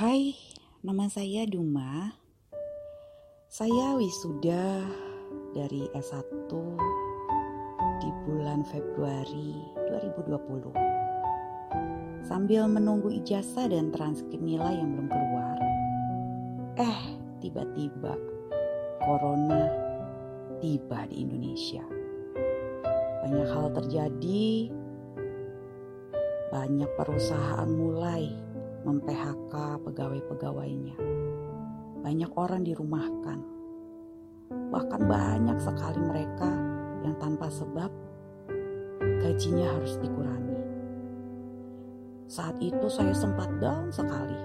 Hai, nama saya Duma. Saya wisuda dari S1 di bulan Februari 2020. Sambil menunggu ijazah dan transkrip nilai yang belum keluar, eh tiba-tiba corona tiba di Indonesia. Banyak hal terjadi, banyak perusahaan mulai mem-PHK pegawai-pegawainya. Banyak orang dirumahkan. Bahkan banyak sekali mereka yang tanpa sebab gajinya harus dikurangi. Saat itu saya sempat down sekali.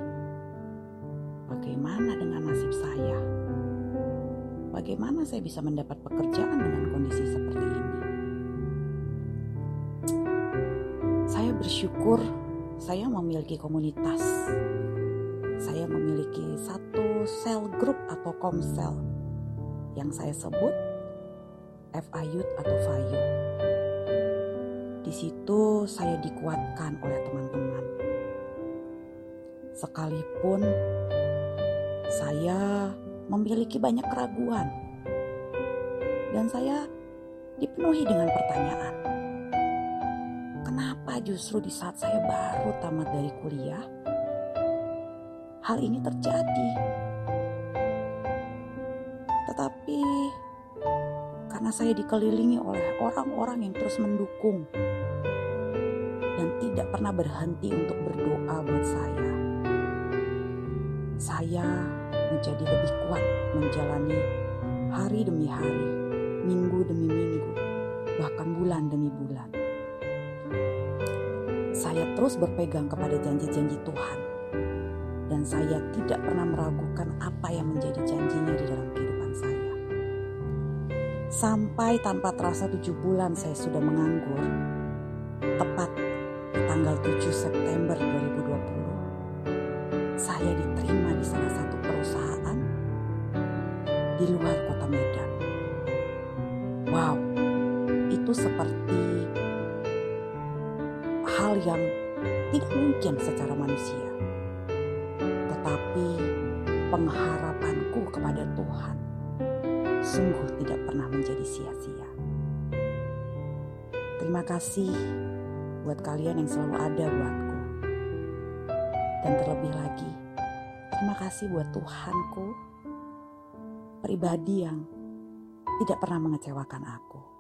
Bagaimana dengan nasib saya? Bagaimana saya bisa mendapat pekerjaan dengan kondisi seperti ini? Saya bersyukur saya memiliki komunitas. Saya memiliki satu sel grup atau komsel yang saya sebut FIUT atau FAYU. Di situ saya dikuatkan oleh teman-teman. Sekalipun saya memiliki banyak keraguan dan saya dipenuhi dengan pertanyaan Kenapa justru di saat saya baru tamat dari kuliah, hal ini terjadi? Tetapi karena saya dikelilingi oleh orang-orang yang terus mendukung dan tidak pernah berhenti untuk berdoa buat saya, saya menjadi lebih kuat menjalani hari demi hari, minggu demi minggu, bahkan bulan demi bulan saya terus berpegang kepada janji-janji Tuhan. Dan saya tidak pernah meragukan apa yang menjadi janjinya di dalam kehidupan saya. Sampai tanpa terasa tujuh bulan saya sudah menganggur. Tepat tanggal 7 September 2020. Saya diterima di salah satu perusahaan di luar kota Medan. Wow, itu seperti hal yang tidak mungkin secara manusia. Tetapi pengharapanku kepada Tuhan sungguh tidak pernah menjadi sia-sia. Terima kasih buat kalian yang selalu ada buatku. Dan terlebih lagi, terima kasih buat Tuhanku, pribadi yang tidak pernah mengecewakan aku.